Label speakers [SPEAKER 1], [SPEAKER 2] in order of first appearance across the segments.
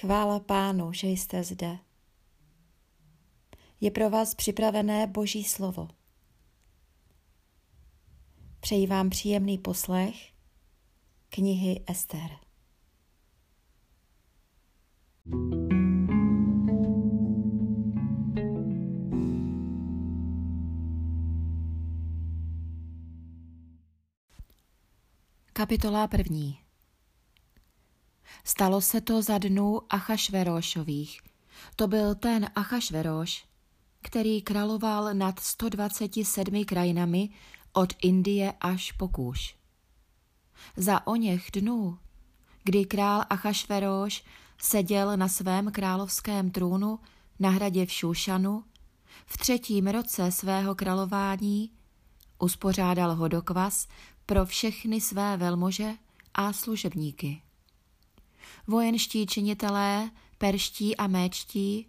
[SPEAKER 1] Chvála pánu, že jste zde. Je pro vás připravené Boží slovo. Přeji vám příjemný poslech knihy Ester. Kapitola první Stalo se to za dnů Achašverošových. To byl ten Achašveroš, který královal nad 127 krajinami od Indie až po Kůš. Za oněch dnů, kdy král Achašveroš seděl na svém královském trůnu na hradě v Šušanu, v třetím roce svého králování uspořádal hodokvas pro všechny své velmože a služebníky vojenští činitelé, perští a méčtí,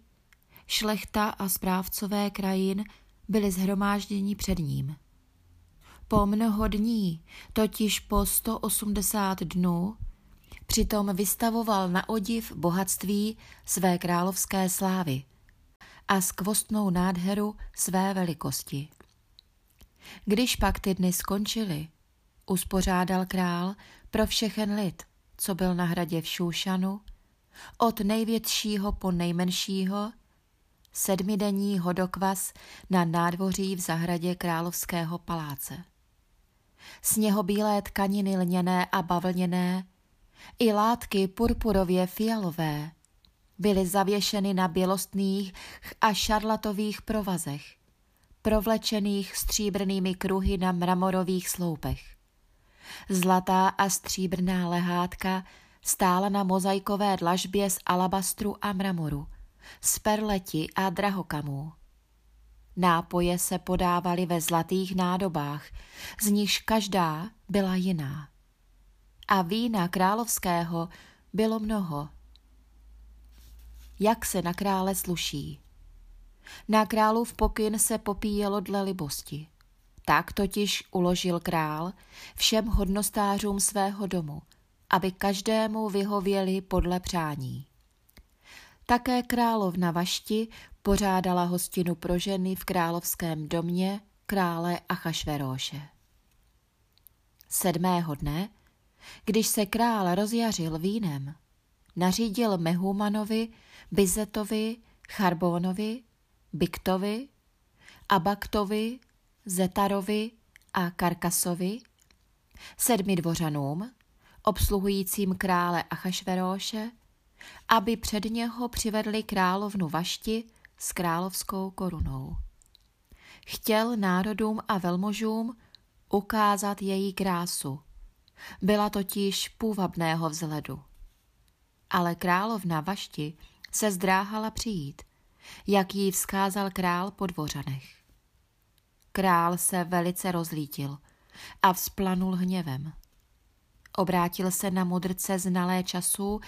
[SPEAKER 1] šlechta a správcové krajin byli zhromážděni před ním. Po mnoho dní, totiž po 180 dnů, přitom vystavoval na odiv bohatství své královské slávy a skvostnou nádheru své velikosti. Když pak ty dny skončily, uspořádal král pro všechen lid co byl na hradě v Šúšanu, od největšího po nejmenšího, sedmidenní hodokvas na nádvoří v zahradě královského paláce. Sněhobílé tkaniny lněné a bavlněné, i látky purpurově fialové, byly zavěšeny na bělostných a šarlatových provazech, provlečených stříbrnými kruhy na mramorových sloupech. Zlatá a stříbrná lehátka stála na mozaikové dlažbě z alabastru a mramoru, z perleti a drahokamů. Nápoje se podávaly ve zlatých nádobách, z nichž každá byla jiná. A vína královského bylo mnoho. Jak se na krále sluší? Na králův pokyn se popíjelo dle libosti. Tak totiž uložil král všem hodnostářům svého domu, aby každému vyhověli podle přání. Také královna Vašti pořádala hostinu pro ženy v královském domě krále Achašveróše. Sedmého dne, když se král rozjařil vínem, nařídil Mehumanovi, Bizetovi, Charbónovi, Biktovi, Abaktovi Zetarovi a Karkasovi, sedmi dvořanům, obsluhujícím krále Achašveróše, aby před něho přivedli královnu Vašti s královskou korunou. Chtěl národům a velmožům ukázat její krásu. Byla totiž půvabného vzhledu. Ale královna Vašti se zdráhala přijít, jak jí vzkázal král po dvořanech. Král se velice rozlítil a vzplanul hněvem. Obrátil se na mudrce znalé času,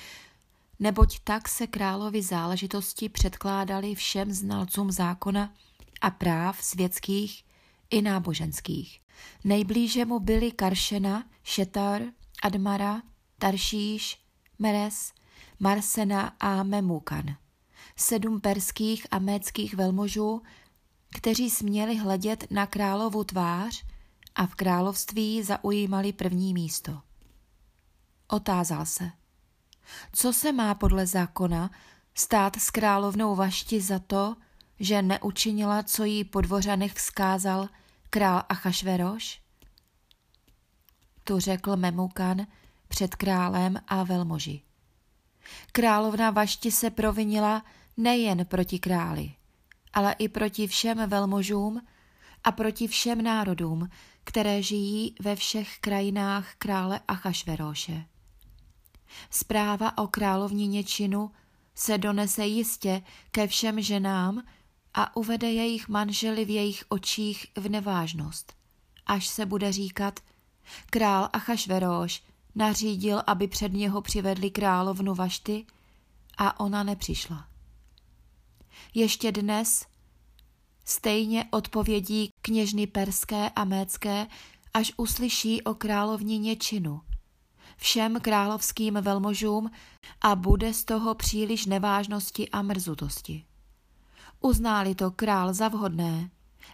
[SPEAKER 1] neboť tak se královi záležitosti předkládali všem znalcům zákona a práv světských i náboženských. Nejblíže mu byli Karšena, Šetar, Admara, Taršíš, Meres, Marsena a Memukan. Sedm perských a méckých velmožů, kteří směli hledět na královu tvář a v království zaujímali první místo. Otázal se, co se má podle zákona stát s královnou Vašti za to, že neučinila, co jí po dvořanech vzkázal král Achašveroš? Tu řekl Memukan před králem a velmoži. Královna Vašti se provinila nejen proti králi, ale i proti všem velmožům a proti všem národům, které žijí ve všech krajinách krále Achašveroše. Zpráva o královnině činu se donese jistě ke všem ženám a uvede jejich manžely v jejich očích v nevážnost, až se bude říkat, král Achašveroš nařídil, aby před něho přivedli královnu Vašty a ona nepřišla. Ještě dnes stejně odpovědí kněžny perské a mécké, až uslyší o královnině činu. všem královským velmožům a bude z toho příliš nevážnosti a mrzutosti. Uználi to král za vhodné,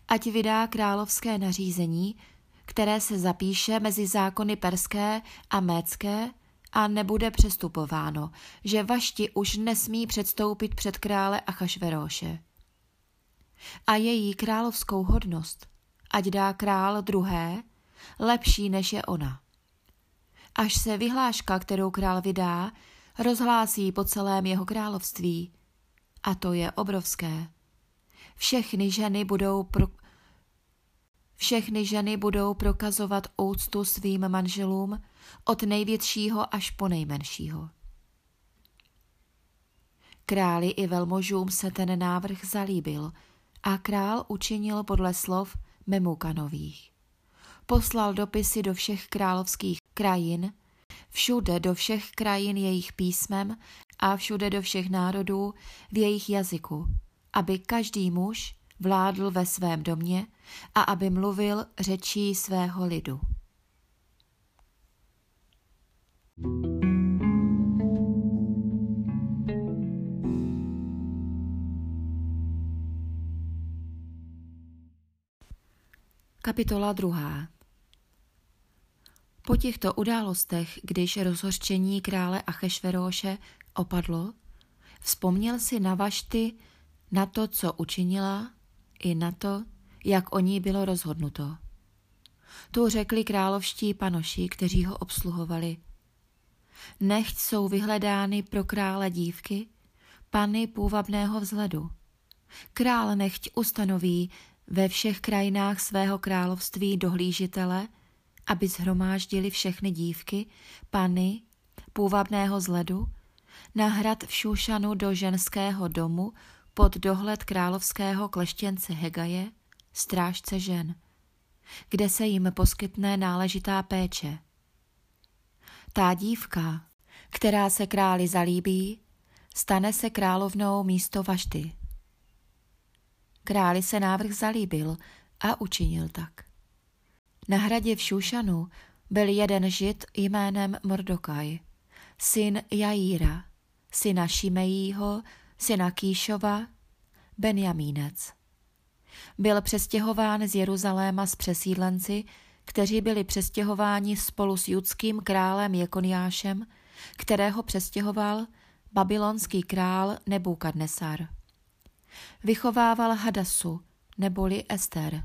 [SPEAKER 1] ať vydá královské nařízení, které se zapíše mezi zákony perské a mécké a nebude přestupováno, že Vašti už nesmí předstoupit před krále Achašveroše. A její královskou hodnost, ať dá král druhé, lepší než je ona. Až se vyhláška, kterou král vydá, rozhlásí po celém jeho království, a to je obrovské. Všechny ženy budou pro... Všechny ženy budou prokazovat úctu svým manželům od největšího až po nejmenšího. Králi i velmožům se ten návrh zalíbil a král učinil podle slov Memukanových. Poslal dopisy do všech královských krajin, všude do všech krajin jejich písmem a všude do všech národů v jejich jazyku, aby každý muž vládl ve svém domě a aby mluvil řečí svého lidu. Kapitola druhá Po těchto událostech, když rozhořčení krále Achešveroše opadlo, vzpomněl si na Vašty na to, co učinila, i na to, jak o ní bylo rozhodnuto. Tu řekli královští panoši, kteří ho obsluhovali. Nechť jsou vyhledány pro krále dívky, pany půvabného vzhledu. Král nechť ustanoví ve všech krajinách svého království dohlížitele, aby zhromáždili všechny dívky, pany, půvabného zledu, na hrad v Šušanu do ženského domu pod dohled královského kleštěnce Hegaje, strážce žen, kde se jim poskytne náležitá péče. Tá dívka, která se králi zalíbí, stane se královnou místo Vašty. Králi se návrh zalíbil a učinil tak. Na hradě v Šušanu byl jeden žid jménem Mordokaj, syn Jaíra, syna Šimejího, syna Kýšova, Benjamínec. Byl přestěhován z Jeruzaléma s přesídlenci, kteří byli přestěhováni spolu s judským králem Jekoniášem, kterého přestěhoval babylonský král Nebukadnesar. Vychovával Hadasu, neboli Ester,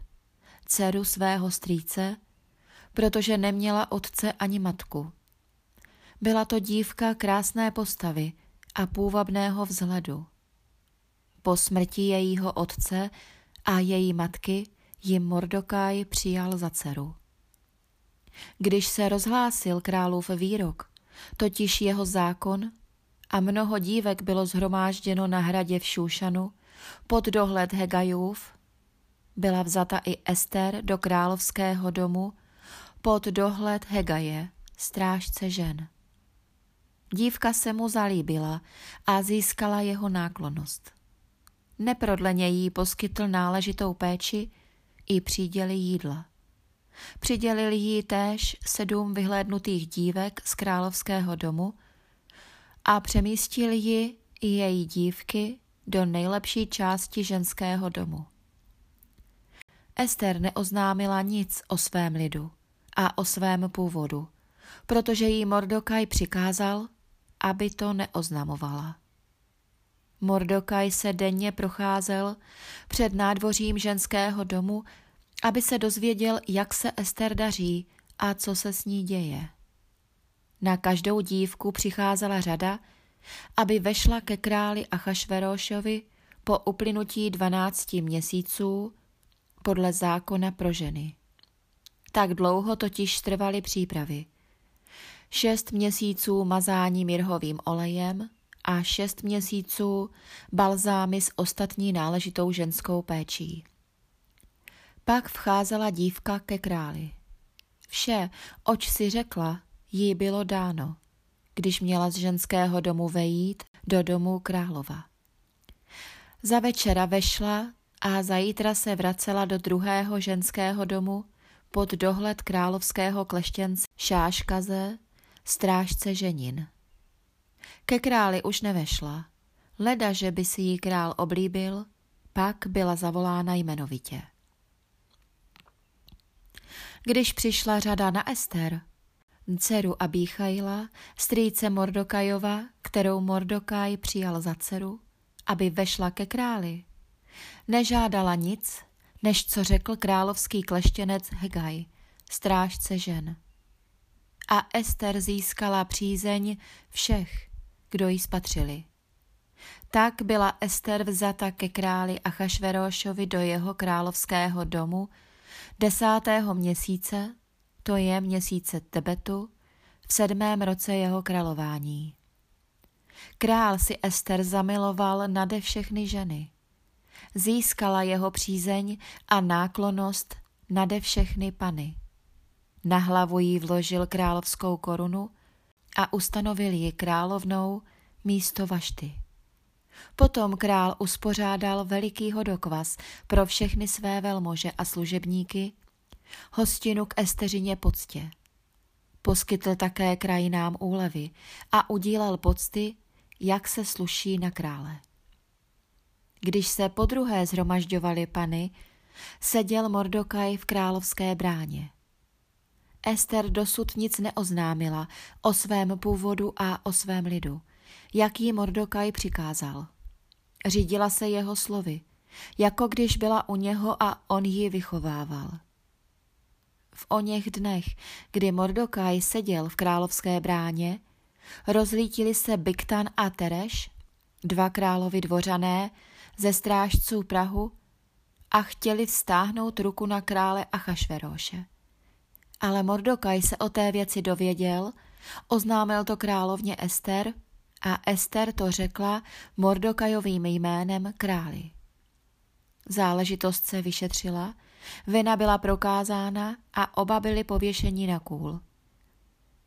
[SPEAKER 1] dceru svého strýce, protože neměla otce ani matku. Byla to dívka krásné postavy a půvabného vzhledu. Po smrti jejího otce a její matky ji Mordokaj přijal za dceru. Když se rozhlásil králův výrok, totiž jeho zákon, a mnoho dívek bylo zhromážděno na hradě v Šúšanu, pod dohled Hegajův, byla vzata i Ester do královského domu pod dohled Hegaje, strážce žen. Dívka se mu zalíbila a získala jeho náklonost. Neprodleně jí poskytl náležitou péči i příděly jídla. Přidělil jí též sedm vyhlédnutých dívek z královského domu a přemístil ji i její dívky do nejlepší části ženského domu. Ester neoznámila nic o svém lidu a o svém původu, protože jí Mordokaj přikázal, aby to neoznamovala. Mordokaj se denně procházel před nádvořím ženského domu, aby se dozvěděl, jak se Ester daří a co se s ní děje. Na každou dívku přicházela řada, aby vešla ke králi Achašverošovi po uplynutí dvanácti měsíců podle zákona pro ženy. Tak dlouho totiž trvaly přípravy. Šest měsíců mazání mirhovým olejem a šest měsíců balzámy s ostatní náležitou ženskou péčí. Pak vcházela dívka ke králi. Vše, oč si řekla, jí bylo dáno když měla z ženského domu vejít do domu králova. Za večera vešla a zajítra se vracela do druhého ženského domu pod dohled královského kleštěnce Šáškaze, strážce ženin. Ke králi už nevešla, leda, že by si jí král oblíbil, pak byla zavolána jmenovitě. Když přišla řada na Ester, dceru Abíchajla, strýce Mordokajova, kterou Mordokaj přijal za dceru, aby vešla ke králi, nežádala nic, než co řekl královský kleštěnec Hegaj, strážce žen. A Ester získala přízeň všech, kdo jí spatřili. Tak byla Ester vzata ke králi Achašverošovi do jeho královského domu desátého měsíce, to je měsíce Tebetu, v sedmém roce jeho králování. Král si Ester zamiloval nade všechny ženy. Získala jeho přízeň a náklonost nade všechny pany. Na hlavu jí vložil královskou korunu a ustanovil ji královnou místo Vašty. Potom král uspořádal veliký hodokvas pro všechny své velmože a služebníky, hostinu k Esteřině poctě. Poskytl také krajinám úlevy a udílel pocty, jak se sluší na krále. Když se podruhé zhromažďovali pany, seděl Mordokaj v královské bráně. Ester dosud nic neoznámila o svém původu a o svém lidu, jak jí Mordokaj přikázal. Řídila se jeho slovy, jako když byla u něho a on ji vychovával. V oněch dnech, kdy Mordokaj seděl v královské bráně, rozlítili se Biktan a Tereš, dva královi dvořané, ze strážců Prahu a chtěli vztáhnout ruku na krále Achašveroše. Ale Mordokaj se o té věci dověděl, oznámil to královně Ester a Ester to řekla Mordokajovým jménem králi. Záležitost se vyšetřila, vina byla prokázána a oba byli pověšeni na kůl.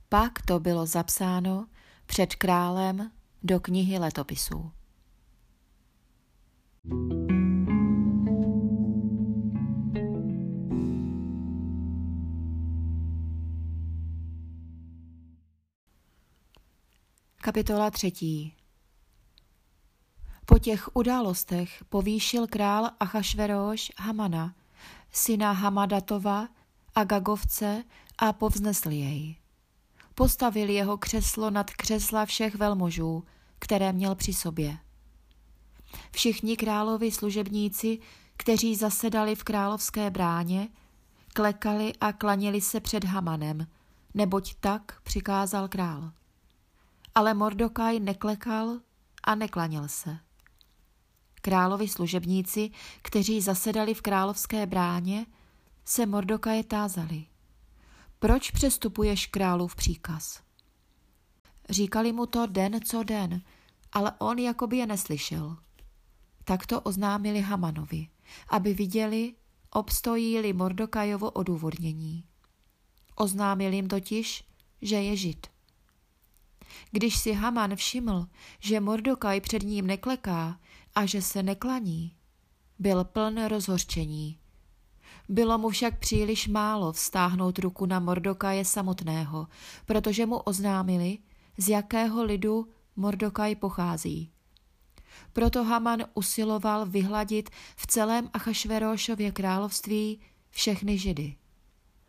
[SPEAKER 1] Pak to bylo zapsáno před králem do knihy letopisů. Kapitola třetí Po těch událostech povýšil král Achašveroš Hamana, syna Hamadatova a Gagovce a povznesl jej. Postavil jeho křeslo nad křesla všech velmožů, které měl při sobě. Všichni královi služebníci, kteří zasedali v královské bráně, klekali a klanili se před Hamanem, neboť tak přikázal král. Ale Mordokaj neklekal a neklanil se. Královi služebníci, kteří zasedali v královské bráně, se Mordokaje tázali. Proč přestupuješ králův příkaz? Říkali mu to den co den, ale on jakoby je neslyšel. Tak to oznámili Hamanovi, aby viděli, obstojí-li Mordokajovo odůvodnění. Oznámil jim totiž, že je žid. Když si Haman všiml, že Mordokaj před ním nekleká a že se neklaní, byl pln rozhorčení. Bylo mu však příliš málo vztáhnout ruku na Mordokaje samotného, protože mu oznámili, z jakého lidu Mordokaj pochází. Proto Haman usiloval vyhladit v celém Achašverošově království všechny židy.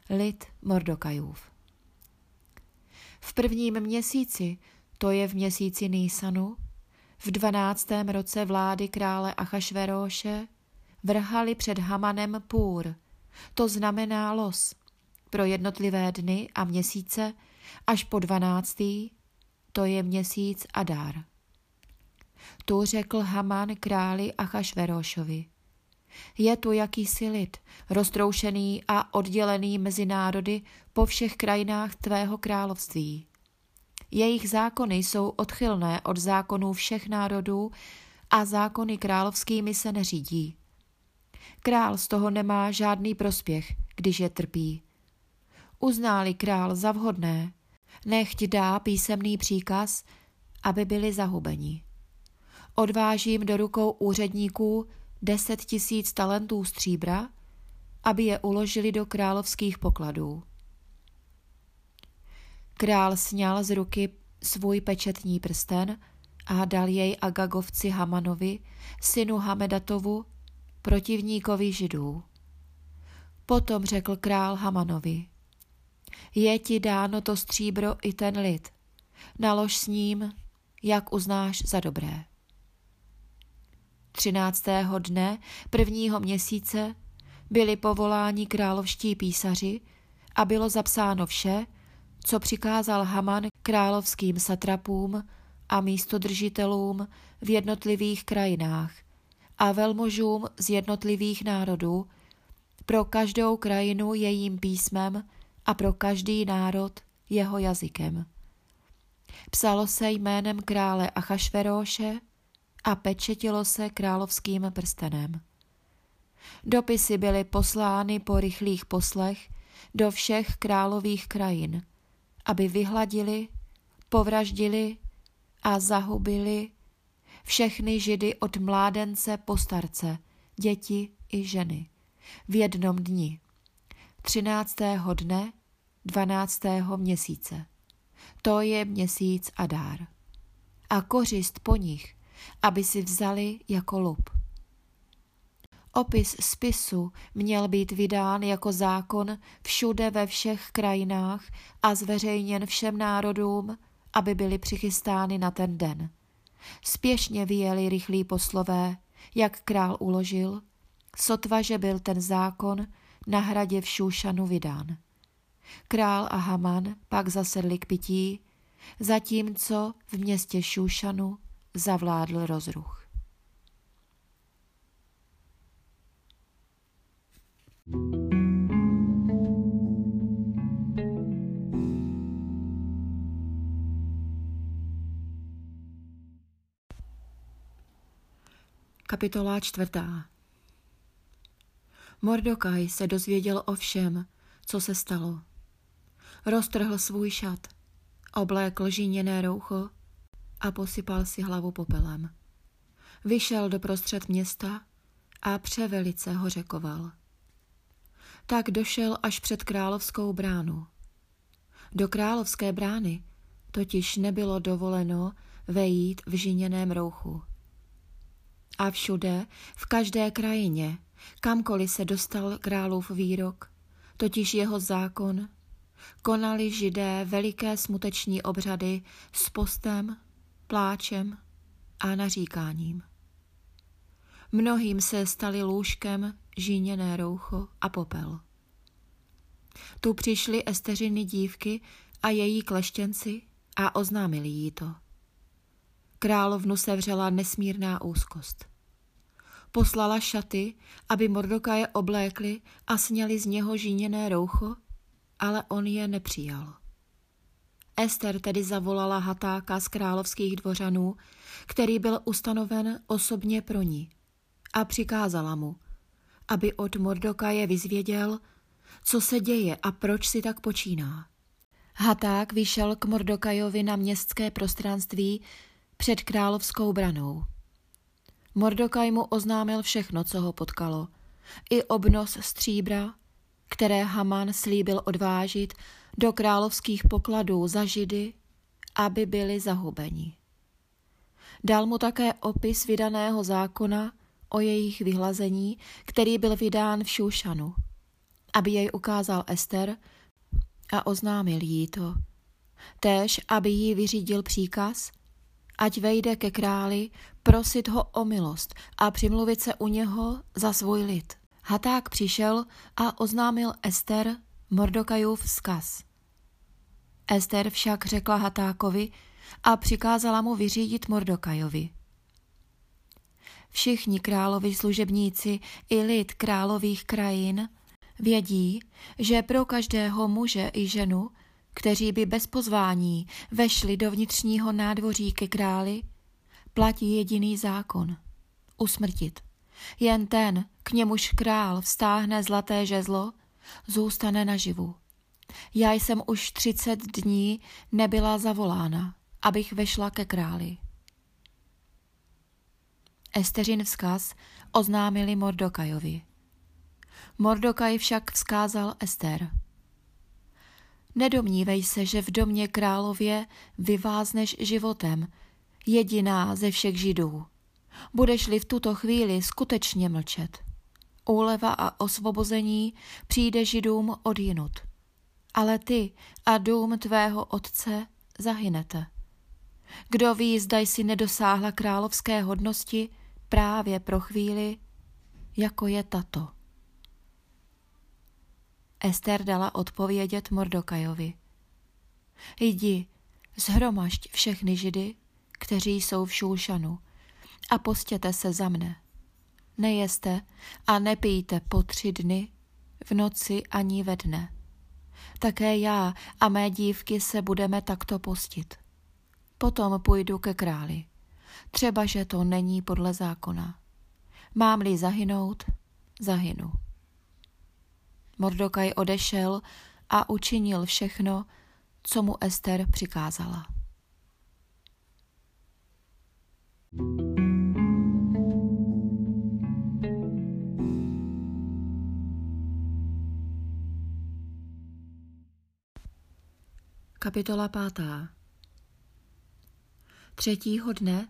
[SPEAKER 1] Lid Mordokajův. V prvním měsíci, to je v měsíci Nísanu, v dvanáctém roce vlády krále Achašveroše, vrhali před Hamanem půr, to znamená los, pro jednotlivé dny a měsíce až po dvanáctý, to je měsíc Adar. Tu řekl Haman králi Achašverošovi. Je tu jakýsi lid, roztroušený a oddělený mezi národy po všech krajinách tvého království. Jejich zákony jsou odchylné od zákonů všech národů a zákony královskými se neřídí. Král z toho nemá žádný prospěch, když je trpí. Uználi král za vhodné, nechť dá písemný příkaz, aby byli zahubeni. Odvážím do rukou úředníků deset tisíc talentů stříbra, aby je uložili do královských pokladů. Král sněl z ruky svůj pečetní prsten a dal jej Agagovci Hamanovi, synu Hamedatovu, protivníkovi židů. Potom řekl král Hamanovi, je ti dáno to stříbro i ten lid, nalož s ním, jak uznáš za dobré. Třináctého dne prvního měsíce byli povoláni královští písaři a bylo zapsáno vše, co přikázal Haman královským satrapům a místodržitelům v jednotlivých krajinách a velmožům z jednotlivých národů, pro každou krajinu jejím písmem a pro každý národ jeho jazykem. Psalo se jménem krále Achašveróše a pečetilo se královským prstenem. Dopisy byly poslány po rychlých poslech do všech králových krajin, aby vyhladili, povraždili a zahubili všechny židy od mládence po starce, děti i ženy, v jednom dni, 13. dne 12. měsíce. To je měsíc Adár. A kořist po nich, aby si vzali jako lup. Opis spisu měl být vydán jako zákon všude ve všech krajinách a zveřejněn všem národům, aby byly přichystány na ten den. Spěšně vyjeli rychlí poslové, jak král uložil, sotva, že byl ten zákon na hradě v Šúšanu vydán. Král a Haman pak zasedli k pití, zatímco v městě Šúšanu zavládl rozruch. Kapitola čtvrtá Mordokaj se dozvěděl o všem, co se stalo. Roztrhl svůj šat, oblékl žíněné roucho a posypal si hlavu popelem. Vyšel do prostřed města a převelice ho řekoval. Tak došel až před královskou bránu. Do královské brány totiž nebylo dovoleno vejít v žiněném rouchu. A všude, v každé krajině, kamkoliv se dostal králův výrok, totiž jeho zákon, konali židé veliké smuteční obřady s postem, pláčem a naříkáním. Mnohým se stali lůžkem žíněné roucho a popel. Tu přišly Esteřiny dívky a její kleštěnci a oznámili jí to. Královnu se vřela nesmírná úzkost. Poslala šaty, aby Mordokaje oblékli a sněli z něho žíněné roucho, ale on je nepřijal. Ester tedy zavolala Hatáka z královských dvořanů, který byl ustanoven osobně pro ní, a přikázala mu, aby od Mordokaje vyzvěděl, co se děje a proč si tak počíná. Haták vyšel k Mordokajovi na městské prostranství před královskou branou. Mordokaj mu oznámil všechno, co ho potkalo, i obnos stříbra, které Haman slíbil odvážit do královských pokladů za židy, aby byli zahubeni. Dal mu také opis vydaného zákona o jejich vyhlazení, který byl vydán v Šušanu, aby jej ukázal Ester a oznámil jí to. Též, aby jí vyřídil příkaz, ať vejde ke králi, prosit ho o milost a přimluvit se u něho za svůj lid. Haták přišel a oznámil Ester Mordokajův vzkaz. Ester však řekla Hatákovi a přikázala mu vyřídit Mordokajovi. Všichni královi služebníci i lid králových krajin vědí, že pro každého muže i ženu, kteří by bez pozvání vešli do vnitřního nádvoří ke králi, platí jediný zákon – usmrtit. Jen ten, k němuž král vstáhne zlaté žezlo, zůstane naživu. Já jsem už třicet dní nebyla zavolána, abych vešla ke králi. Esteřin vzkaz oznámili Mordokajovi. Mordokaj však vzkázal Ester. Nedomnívej se, že v domě králově vyvázneš životem, jediná ze všech židů. Budeš-li v tuto chvíli skutečně mlčet. Úleva a osvobození přijde židům odjinut. Ale ty a dům tvého otce zahynete. Kdo ví, zda jsi nedosáhla královské hodnosti právě pro chvíli, jako je tato. Ester dala odpovědět Mordokajovi. Jdi, zhromažď všechny židy, kteří jsou v Šulšanu, a postěte se za mne. Nejeste a nepijte po tři dny, v noci ani ve dne. Také já a mé dívky se budeme takto postit. Potom půjdu ke králi. Třeba, že to není podle zákona. Mám-li zahynout, zahynu. Mordokaj odešel a učinil všechno, co mu Ester přikázala. Kapitola pátá Třetího dne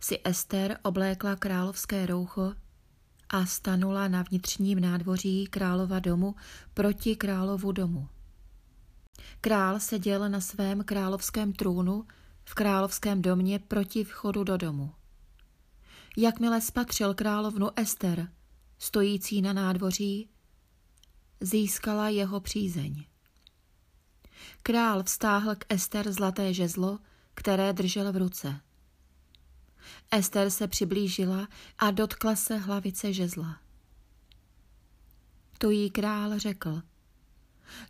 [SPEAKER 1] si Ester oblékla královské roucho a stanula na vnitřním nádvoří králova domu proti královu domu. Král seděl na svém královském trůnu v královském domě proti vchodu do domu. Jakmile spatřil královnu Ester, stojící na nádvoří, získala jeho přízeň. Král vstáhl k Ester zlaté žezlo, které držel v ruce. Ester se přiblížila a dotkla se hlavice žezla. To jí král řekl.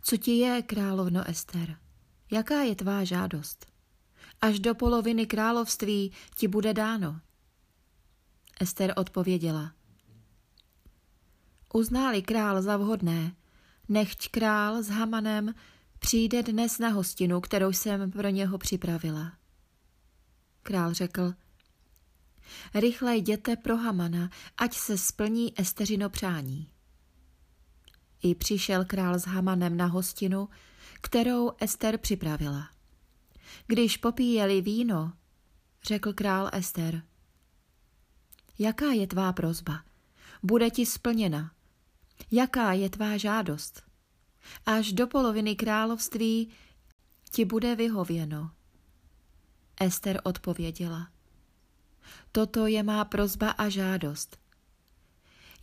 [SPEAKER 1] Co ti je, královno Ester? Jaká je tvá žádost? Až do poloviny království ti bude dáno. Ester odpověděla. Uználi král za vhodné, nechť král s Hamanem přijde dnes na hostinu, kterou jsem pro něho připravila. Král řekl, rychle jděte pro Hamana, ať se splní Esteřino přání. I přišel král s Hamanem na hostinu, kterou Ester připravila. Když popíjeli víno, řekl král Ester, jaká je tvá prozba? Bude ti splněna. Jaká je tvá žádost? Až do poloviny království ti bude vyhověno. Ester odpověděla. Toto je má prozba a žádost.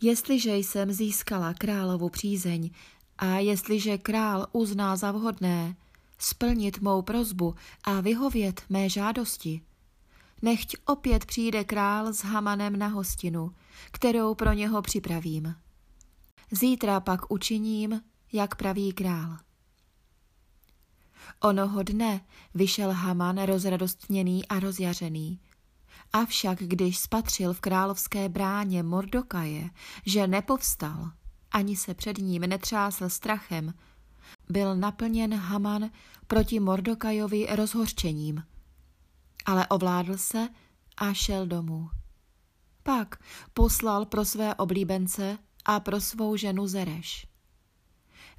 [SPEAKER 1] Jestliže jsem získala královu přízeň a jestliže král uzná za vhodné splnit mou prozbu a vyhovět mé žádosti, nechť opět přijde král s Hamanem na hostinu, kterou pro něho připravím. Zítra pak učiním, jak praví král. Onoho dne vyšel Haman rozradostněný a rozjařený. Avšak když spatřil v královské bráně Mordokaje, že nepovstal, ani se před ním netřásl strachem, byl naplněn Haman proti Mordokajovi rozhořčením. Ale ovládl se a šel domů. Pak poslal pro své oblíbence a pro svou ženu Zereš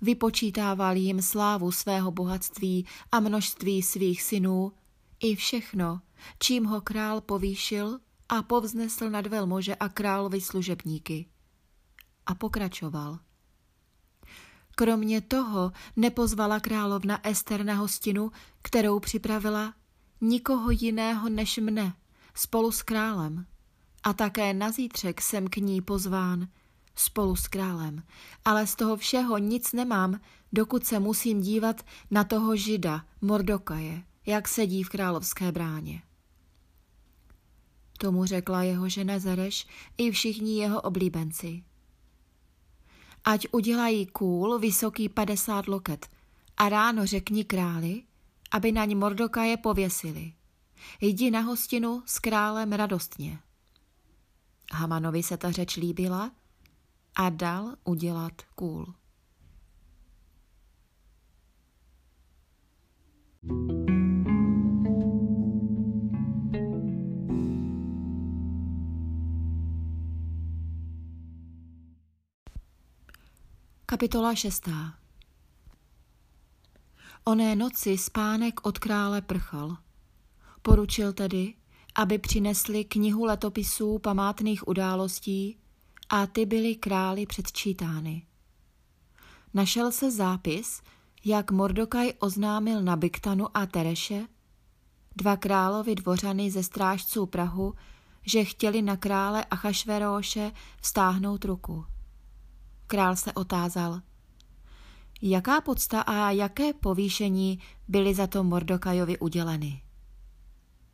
[SPEAKER 1] vypočítával jim slávu svého bohatství a množství svých synů, i všechno, čím ho král povýšil a povznesl nad velmože a královi služebníky. A pokračoval. Kromě toho nepozvala královna Ester na hostinu, kterou připravila nikoho jiného než mne, spolu s králem. A také na zítřek jsem k ní pozván, spolu s králem, ale z toho všeho nic nemám, dokud se musím dívat na toho žida, Mordokaje, jak sedí v královské bráně. Tomu řekla jeho žena Zereš i všichni jeho oblíbenci. Ať udělají kůl vysoký padesát loket a ráno řekni králi, aby na ní Mordokaje pověsili. Jdi na hostinu s králem radostně. Hamanovi se ta řeč líbila a dal udělat kůl. Kapitola šestá Oné noci spánek od krále prchal. Poručil tedy, aby přinesli knihu letopisů památných událostí a ty byly králi předčítány. Našel se zápis, jak Mordokaj oznámil na Biktanu a Tereše, dva královi dvořany ze strážců Prahu, že chtěli na krále Achašveróše vstáhnout ruku. Král se otázal, jaká podsta a jaké povýšení byly za to Mordokajovi uděleny.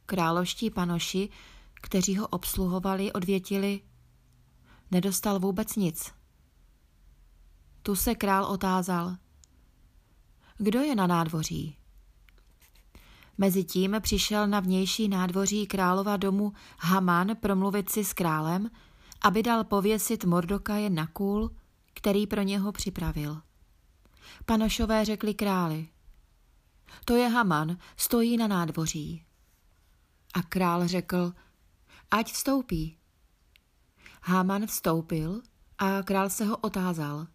[SPEAKER 1] Králoští panoši, kteří ho obsluhovali, odvětili, nedostal vůbec nic. Tu se král otázal, kdo je na nádvoří? Mezitím přišel na vnější nádvoří králova domu Haman promluvit si s králem, aby dal pověsit Mordokaje na kůl, který pro něho připravil. Panošové řekli králi, to je Haman, stojí na nádvoří. A král řekl, ať vstoupí. Haman vstoupil a král se ho otázal.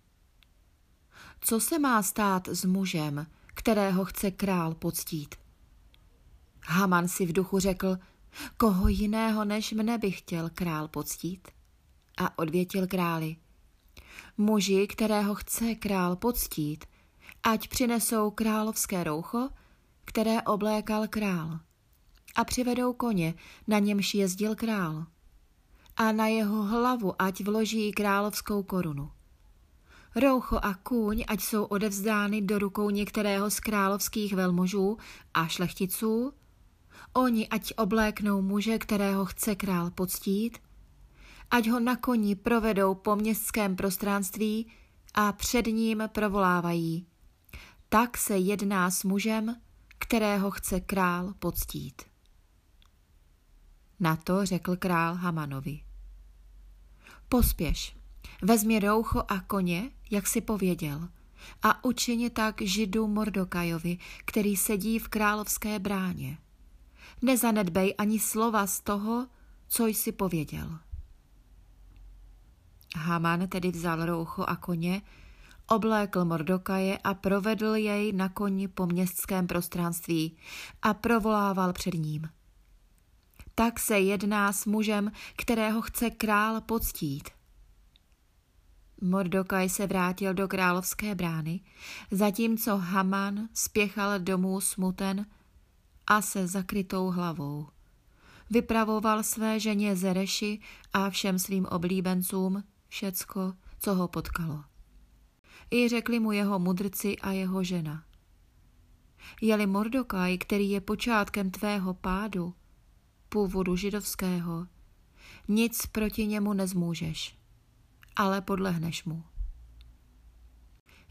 [SPEAKER 1] Co se má stát s mužem, kterého chce král poctít? Haman si v duchu řekl, koho jiného než mne by chtěl král poctít? A odvětil králi, muži, kterého chce král poctít, ať přinesou královské roucho, které oblékal král, a přivedou koně, na němž jezdil král, a na jeho hlavu ať vloží královskou korunu. Roucho a kůň, ať jsou odevzdány do rukou některého z královských velmožů a šlechticů, Oni ať obléknou muže, kterého chce král poctít, ať ho na koni provedou po městském prostranství a před ním provolávají. Tak se jedná s mužem, kterého chce král poctít. Na to řekl král Hamanovi. Pospěš, vezmi roucho a koně, jak si pověděl, a učině tak židu Mordokajovi, který sedí v královské bráně nezanedbej ani slova z toho, co jsi pověděl. Haman tedy vzal roucho a koně, oblékl Mordokaje a provedl jej na koni po městském prostranství a provolával před ním. Tak se jedná s mužem, kterého chce král poctít. Mordokaj se vrátil do královské brány, zatímco Haman spěchal domů smuten a se zakrytou hlavou. Vypravoval své ženě Zereši a všem svým oblíbencům všecko, co ho potkalo. I řekli mu jeho mudrci a jeho žena. Jeli Mordokaj, který je počátkem tvého pádu, původu židovského, nic proti němu nezmůžeš, ale podlehneš mu.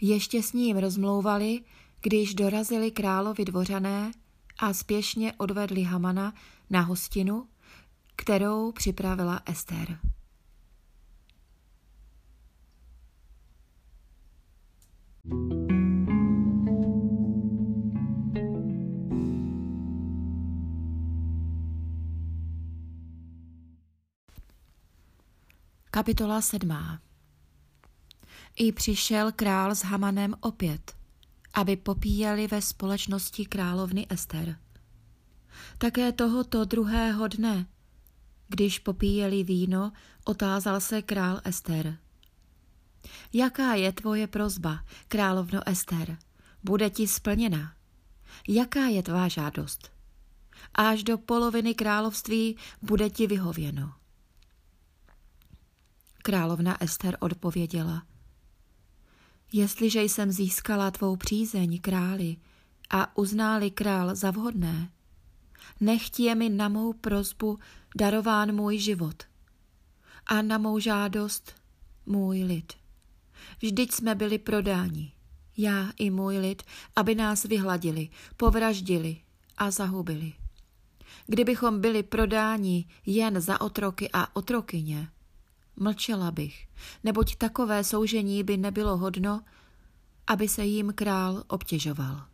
[SPEAKER 1] Ještě s ním rozmlouvali, když dorazili královi dvořané a spěšně odvedli Hamana na hostinu, kterou připravila Ester. Kapitola sedmá I přišel král s Hamanem opět aby popíjeli ve společnosti královny Ester. Také tohoto druhého dne, když popíjeli víno, otázal se král Ester. Jaká je tvoje prozba, královno Ester? Bude ti splněna. Jaká je tvá žádost? Až do poloviny království bude ti vyhověno. Královna Ester odpověděla – Jestliže jsem získala tvou přízeň, králi, a uználi král za vhodné, nechť je mi na mou prozbu darován můj život a na mou žádost můj lid. Vždyť jsme byli prodáni, já i můj lid, aby nás vyhladili, povraždili a zahubili. Kdybychom byli prodáni jen za otroky a otrokyně, Mlčela bych, neboť takové soužení by nebylo hodno, aby se jim král obtěžoval.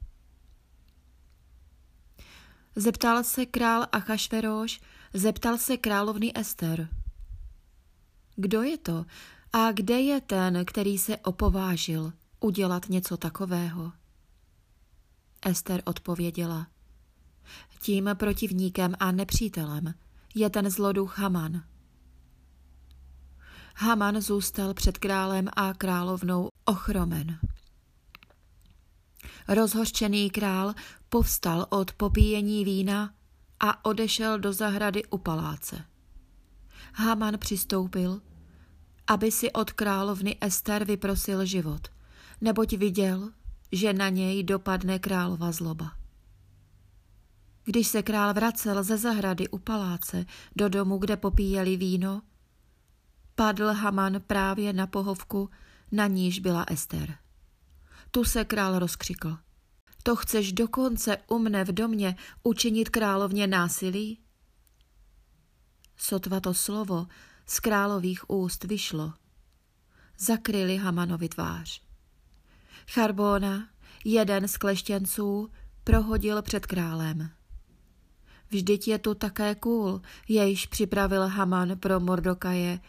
[SPEAKER 1] Zeptal se král Achašveroš, zeptal se královny Ester. Kdo je to a kde je ten, který se opovážil udělat něco takového? Ester odpověděla. Tím protivníkem a nepřítelem je ten zloduch Haman. Haman zůstal před králem a královnou ochromen. Rozhořčený král povstal od popíjení vína a odešel do zahrady u paláce. Haman přistoupil, aby si od královny Ester vyprosil život, neboť viděl, že na něj dopadne králova zloba. Když se král vracel ze zahrady u paláce do domu, kde popíjeli víno, padl Haman právě na pohovku, na níž byla Ester. Tu se král rozkřikl. To chceš dokonce u mne v domě učinit královně násilí? Sotva to slovo z králových úst vyšlo. Zakryli Hamanovi tvář. Charbona, jeden z kleštěnců, prohodil před králem. Vždyť je tu také kůl, jejž připravil Haman pro Mordokaje,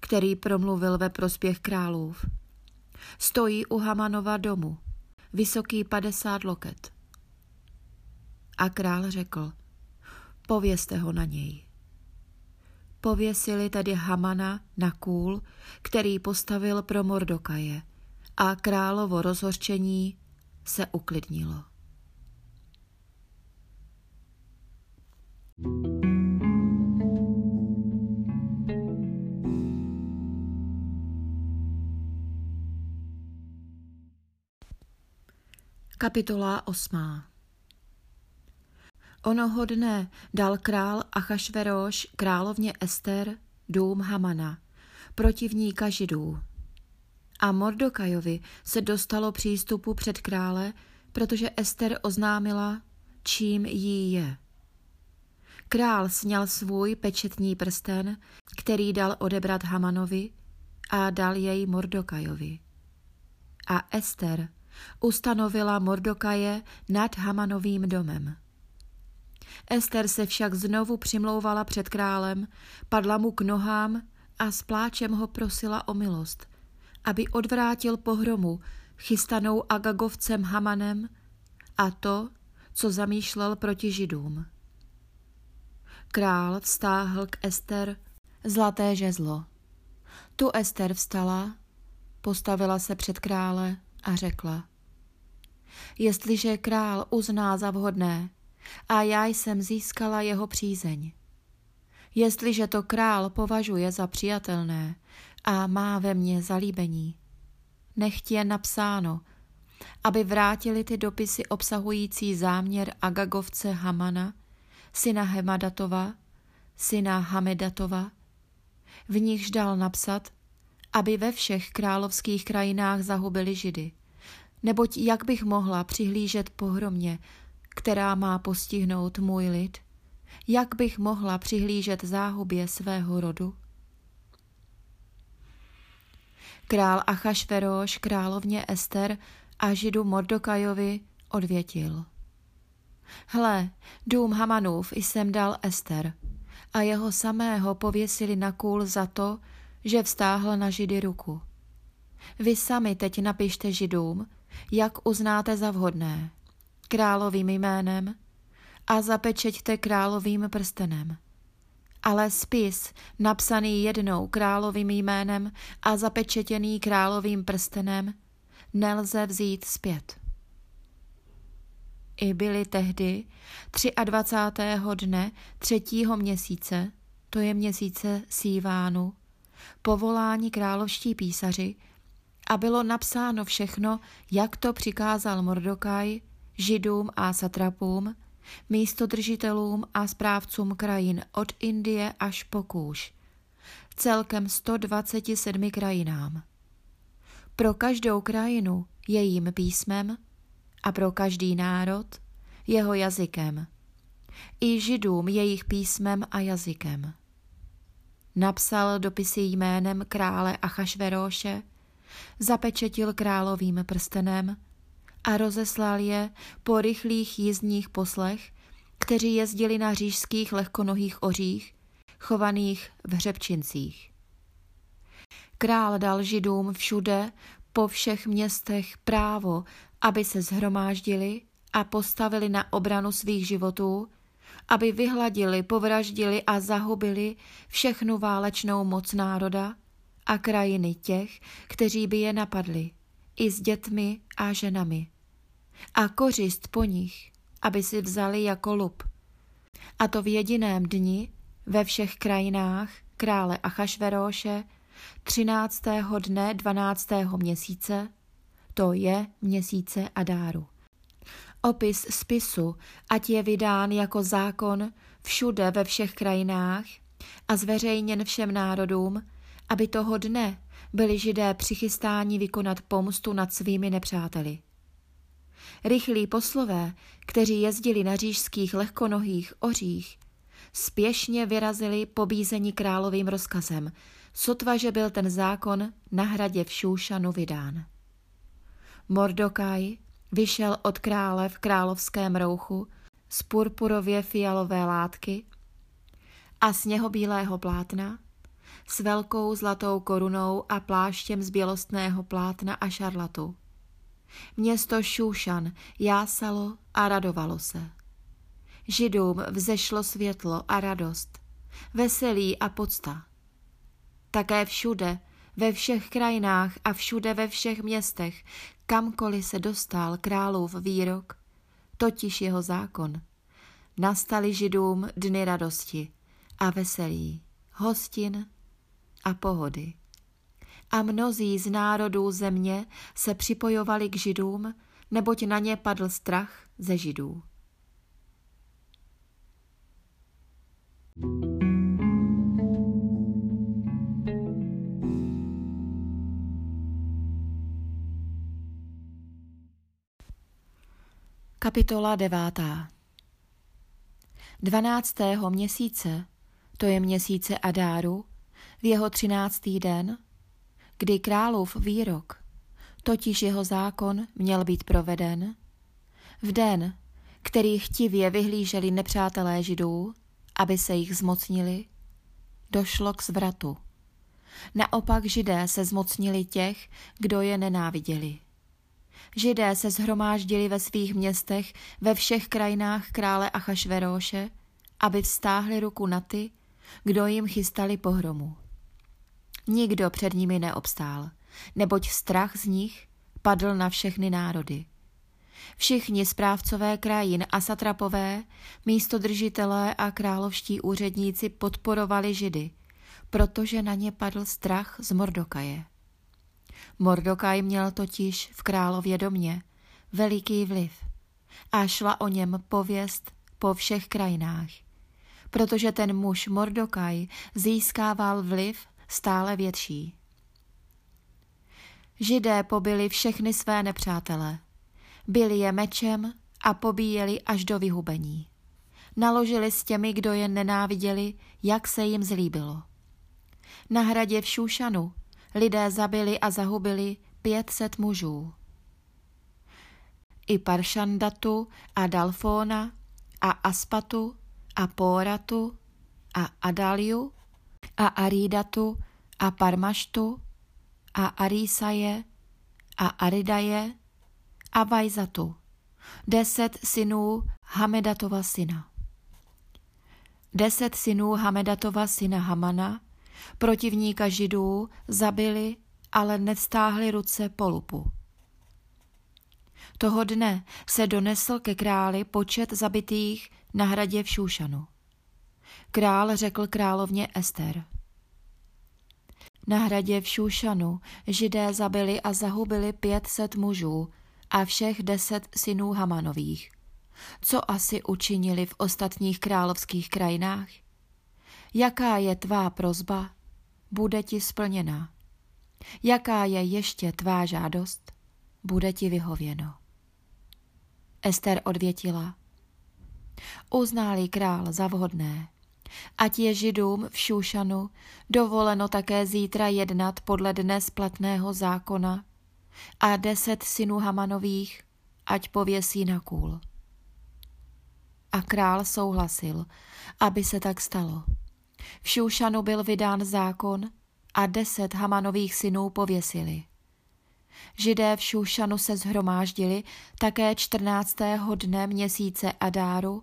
[SPEAKER 1] který promluvil ve prospěch králův. Stojí u Hamanova domu, vysoký padesát loket. A král řekl, pověste ho na něj. Pověsili tedy Hamana na kůl, který postavil pro Mordokaje a královo rozhorčení se uklidnilo. Kapitola 8. Onoho dne dal král Achašveroš královně Ester dům Hamana, protivníka židů. A Mordokajovi se dostalo přístupu před krále, protože Ester oznámila, čím jí je. Král sněl svůj pečetní prsten, který dal odebrat Hamanovi a dal jej Mordokajovi. A Ester ustanovila Mordokaje nad Hamanovým domem. Ester se však znovu přimlouvala před králem, padla mu k nohám a s pláčem ho prosila o milost, aby odvrátil pohromu chystanou Agagovcem Hamanem a to, co zamýšlel proti židům. Král vstáhl k Ester zlaté žezlo. Tu Ester vstala, postavila se před krále a řekla. Jestliže král uzná za vhodné a já jsem získala jeho přízeň. Jestliže to král považuje za přijatelné a má ve mně zalíbení, nechť je napsáno, aby vrátili ty dopisy obsahující záměr Agagovce Hamana, syna Hemadatova, syna Hamedatova, v nichž dal napsat, aby ve všech královských krajinách zahubili židy. Neboť jak bych mohla přihlížet pohromě, která má postihnout můj lid? Jak bych mohla přihlížet záhubě svého rodu? Král Achašveroš královně Ester a židu Mordokajovi odvětil. Hle, dům Hamanův jsem dal Ester a jeho samého pověsili na kůl za to, že vstáhl na židy ruku. Vy sami teď napište židům, jak uznáte za vhodné, královým jménem a zapečeťte královým prstenem. Ale spis, napsaný jednou královým jménem a zapečetěný královým prstenem, nelze vzít zpět. I byli tehdy 23. dne třetího měsíce, to je měsíce Sívánu, povolání královští písaři a bylo napsáno všechno, jak to přikázal Mordokaj, židům a satrapům, místodržitelům a správcům krajin od Indie až po Kůž, celkem 127 krajinám. Pro každou krajinu jejím písmem a pro každý národ jeho jazykem, i židům jejich písmem a jazykem. Napsal dopisy jménem krále Achašveroše, zapečetil královým prstenem a rozeslal je po rychlých jízdních poslech, kteří jezdili na řížských lehkonohých ořích, chovaných v hřebčincích. Král dal židům všude, po všech městech právo, aby se zhromáždili a postavili na obranu svých životů, aby vyhladili, povraždili a zahubili všechnu válečnou moc národa a krajiny těch, kteří by je napadli, i s dětmi a ženami. A kořist po nich, aby si vzali jako lup. A to v jediném dni ve všech krajinách krále Achašveróše 13. dne 12. měsíce, to je měsíce Adáru. Opis spisu, ať je vydán jako zákon všude ve všech krajinách a zveřejněn všem národům, aby toho dne byli židé přichystáni vykonat pomstu nad svými nepřáteli. Rychlí poslové, kteří jezdili na řížských lehkonohých ořích, spěšně vyrazili pobízení královým rozkazem, sotva, že byl ten zákon na hradě v Šúšanu vydán. Mordokaj vyšel od krále v královském rouchu z purpurově fialové látky a sněhobílého plátna, s velkou zlatou korunou a pláštěm z bělostného plátna a šarlatu. Město Šúšan jásalo a radovalo se. Židům vzešlo světlo a radost, veselí a podsta. Také všude, ve všech krajinách a všude ve všech městech, kamkoliv se dostal králův výrok, totiž jeho zákon, nastali židům dny radosti a veselí, hostin a pohody. A mnozí z národů země se připojovali k židům, neboť na ně padl strach ze židů. Kapitola devátá Dvanáctého měsíce, to je měsíce Adáru, v jeho třináctý den, kdy králův výrok, totiž jeho zákon, měl být proveden, v den, který chtivě vyhlíželi nepřátelé židů, aby se jich zmocnili, došlo k zvratu. Naopak židé se zmocnili těch, kdo je nenáviděli. Židé se zhromáždili ve svých městech ve všech krajinách krále Achašveróše, aby vztáhli ruku na ty, kdo jim chystali pohromu. Nikdo před nimi neobstál, neboť strach z nich padl na všechny národy. Všichni správcové krajin a satrapové, místodržitelé a královští úředníci podporovali židy, protože na ně padl strach z Mordokaje. Mordokaj měl totiž v králově domě veliký vliv a šla o něm pověst po všech krajinách, protože ten muž Mordokaj získával vliv stále větší. Židé pobili všechny své nepřátele, byli je mečem a pobíjeli až do vyhubení. Naložili s těmi, kdo je nenáviděli, jak se jim zlíbilo. Na hradě v Šúšanu lidé zabili a zahubili pětset mužů. I Paršandatu a Dalfona a Aspatu a Póratu a Adaliu a Arídatu a Parmaštu a Arísaje a Aridaje a Vajzatu, deset synů Hamedatova syna. Deset synů Hamedatova syna Hamana Protivníka židů zabili, ale nevstáhli ruce polupu. Toho dne se donesl ke králi počet zabitých na hradě v Šúšanu. Král řekl královně Ester. Na hradě v Šúšanu židé zabili a zahubili pětset mužů a všech deset synů Hamanových. Co asi učinili v ostatních královských krajinách? Jaká je tvá prozba? Bude ti splněna. Jaká je ještě tvá žádost? Bude ti vyhověno. Ester odvětila. Uználi král za vhodné, ať je židům v Šúšanu dovoleno také zítra jednat podle dnes platného zákona a deset synů Hamanových, ať pověsí na kůl. A král souhlasil, aby se tak stalo. V Šúšanu byl vydán zákon a deset Hamanových synů pověsili. Židé v Šušanu se zhromáždili také 14. dne měsíce Adáru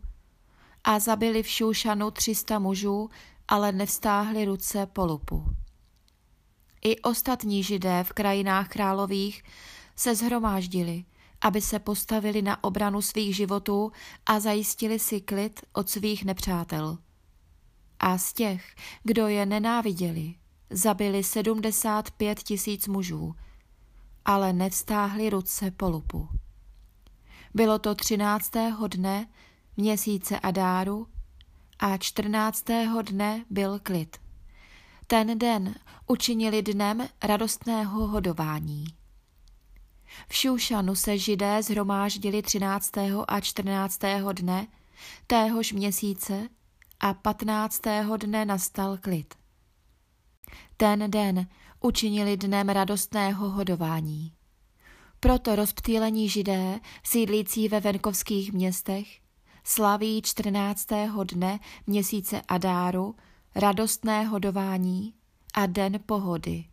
[SPEAKER 1] a zabili v Šušanu 300 mužů, ale nevstáhli ruce po lupu. I ostatní židé v krajinách králových se zhromáždili, aby se postavili na obranu svých životů a zajistili si klid od svých nepřátel. A z těch, kdo je nenáviděli, zabili 75 tisíc mužů, ale nevstáhli ruce po lupu. Bylo to 13. dne měsíce Adáru a 14. dne byl klid. Ten den učinili dnem radostného hodování. V Šušanu se židé zhromáždili 13. a 14. dne téhož měsíce a 15. dne nastal klid. Ten den učinili dnem radostného hodování. Proto rozptýlení židé, sídlící ve venkovských městech, slaví 14. dne měsíce Adáru radostné hodování a den pohody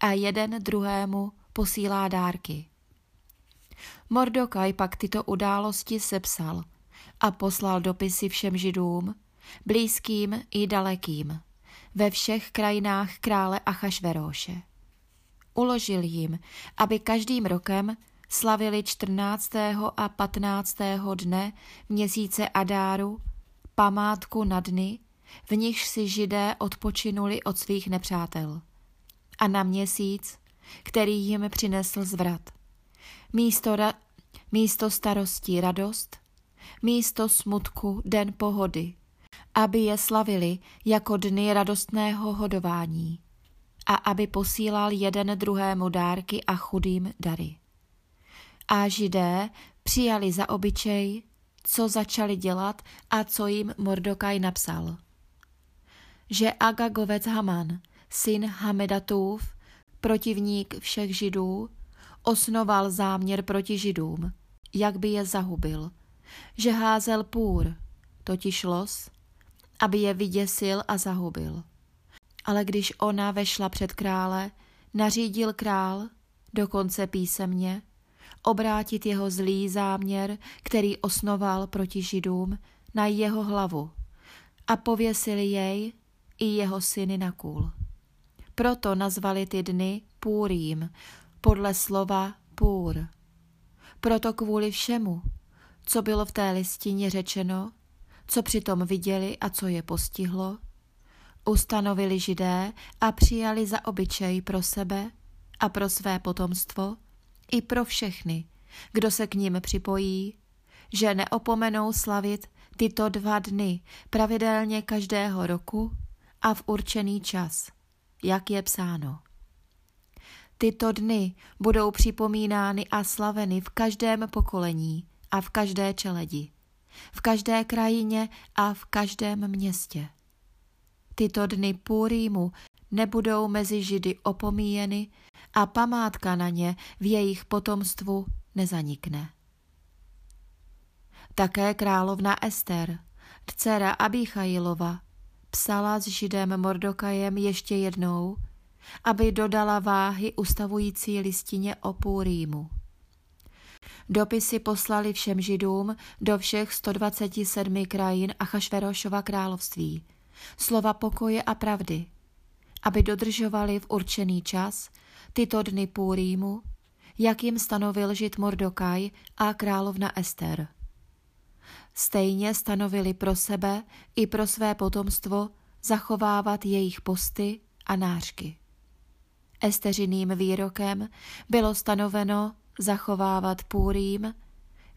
[SPEAKER 1] a jeden druhému posílá dárky. Mordokaj pak tyto události sepsal a poslal dopisy všem židům, blízkým i dalekým, ve všech krajinách krále Achašveróše. Uložil jim, aby každým rokem slavili 14. a 15. dne měsíce Adáru památku na dny, v nichž si židé odpočinuli od svých nepřátel. A na měsíc, který jim přinesl zvrat. Místo, ra- místo starosti radost, místo smutku den pohody, aby je slavili jako dny radostného hodování a aby posílal jeden druhému dárky a chudým dary. A židé přijali za obyčej, co začali dělat a co jim Mordokaj napsal. Že Agagovec Haman, syn Hamedatův, protivník všech židů, osnoval záměr proti židům, jak by je zahubil, že házel půr, totiž los, aby je vyděsil a zahubil. Ale když ona vešla před krále, nařídil král, dokonce písemně, obrátit jeho zlý záměr, který osnoval proti židům, na jeho hlavu a pověsili jej i jeho syny na kůl. Proto nazvali ty dny Půrým, podle slova půr. Proto kvůli všemu, co bylo v té listině řečeno, co přitom viděli a co je postihlo, ustanovili židé a přijali za obyčej pro sebe a pro své potomstvo i pro všechny, kdo se k ním připojí, že neopomenou slavit tyto dva dny pravidelně každého roku a v určený čas, jak je psáno. Tyto dny budou připomínány a slaveny v každém pokolení a v každé čeledi, v každé krajině a v každém městě. Tyto dny Půrýmu nebudou mezi Židy opomíjeny a památka na ně v jejich potomstvu nezanikne. Také královna Ester, dcera Abichajilova, psala s Židem Mordokajem ještě jednou – aby dodala váhy ustavující listině o Půrýmu. Dopisy poslali všem židům do všech 127 krajin a Chašverošova království. Slova pokoje a pravdy, aby dodržovali v určený čas tyto dny Půrýmu, jak jim stanovil žid Mordokaj a královna Ester. Stejně stanovili pro sebe i pro své potomstvo zachovávat jejich posty a nářky. Esteřiným výrokem bylo stanoveno zachovávat půrým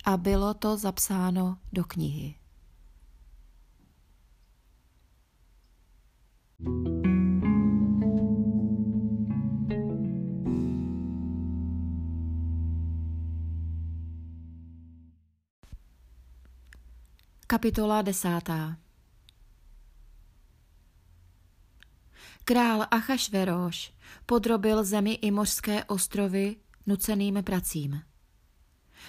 [SPEAKER 1] a bylo to zapsáno do knihy. Kapitola desátá Král Achašveroš podrobil zemi i mořské ostrovy nuceným pracím.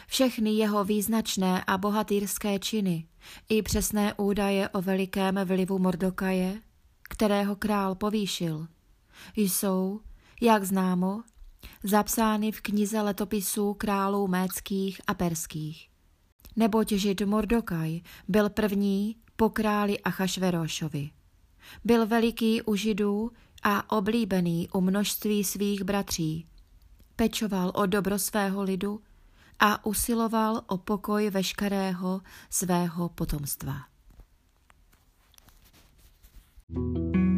[SPEAKER 1] Všechny jeho význačné a bohatýrské činy i přesné údaje o velikém vlivu Mordokaje, kterého král povýšil, jsou, jak známo, zapsány v knize letopisů králů méckých a perských. Neboť žid Mordokaj byl první po králi Achašverošovi. Byl veliký u židů a oblíbený u množství svých bratří. Pečoval o dobro svého lidu a usiloval o pokoj veškerého svého potomstva. thank you